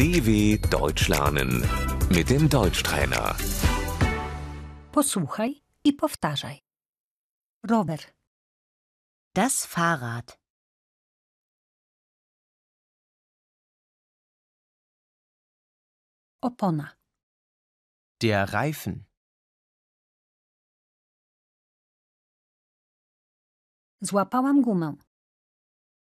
DW Deutsch lernen mit dem Deutschtrainer. Posłuchaj i powtarzaj. Rower, Das Fahrrad. opona, Der Reifen. złapałam gumę,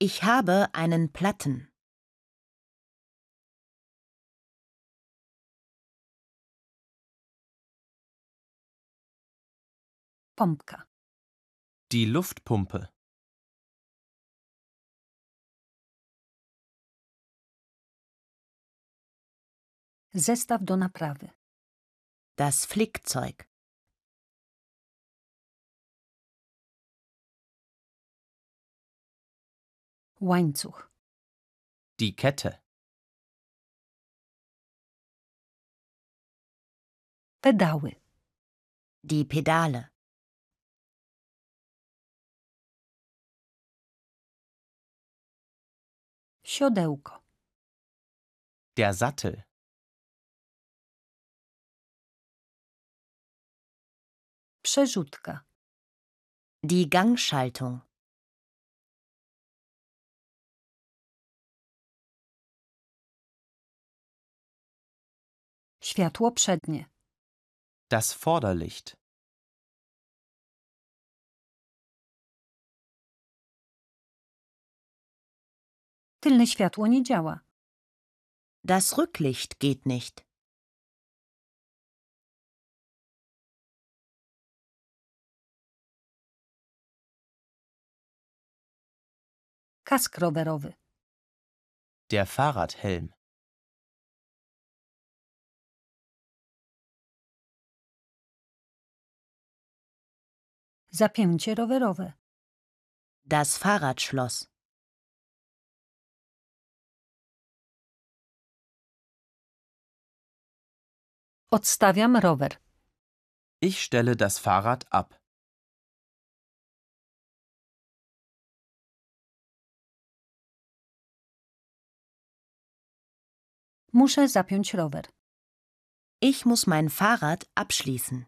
Ich habe einen Platten. Pompka, Die Luftpumpe. zestaw do naprawy, Das Flickzeug. łańcuch, Die Kette. pedały, Die Pedale. Siodełko, Der Sattel. przerzutka, Die Gangschaltung. światło przednie, Das Vorderlicht. Tylne światło nie działa, Das Rücklicht geht nicht. kask rowerowy, Der Fahrradhelm. zapięcie rowerowe, Das Fahrradschloss. Odstawiam rower, Ich stelle das Fahrrad ab. muszę zapiąć rower, Ich muss mein Fahrrad abschließen.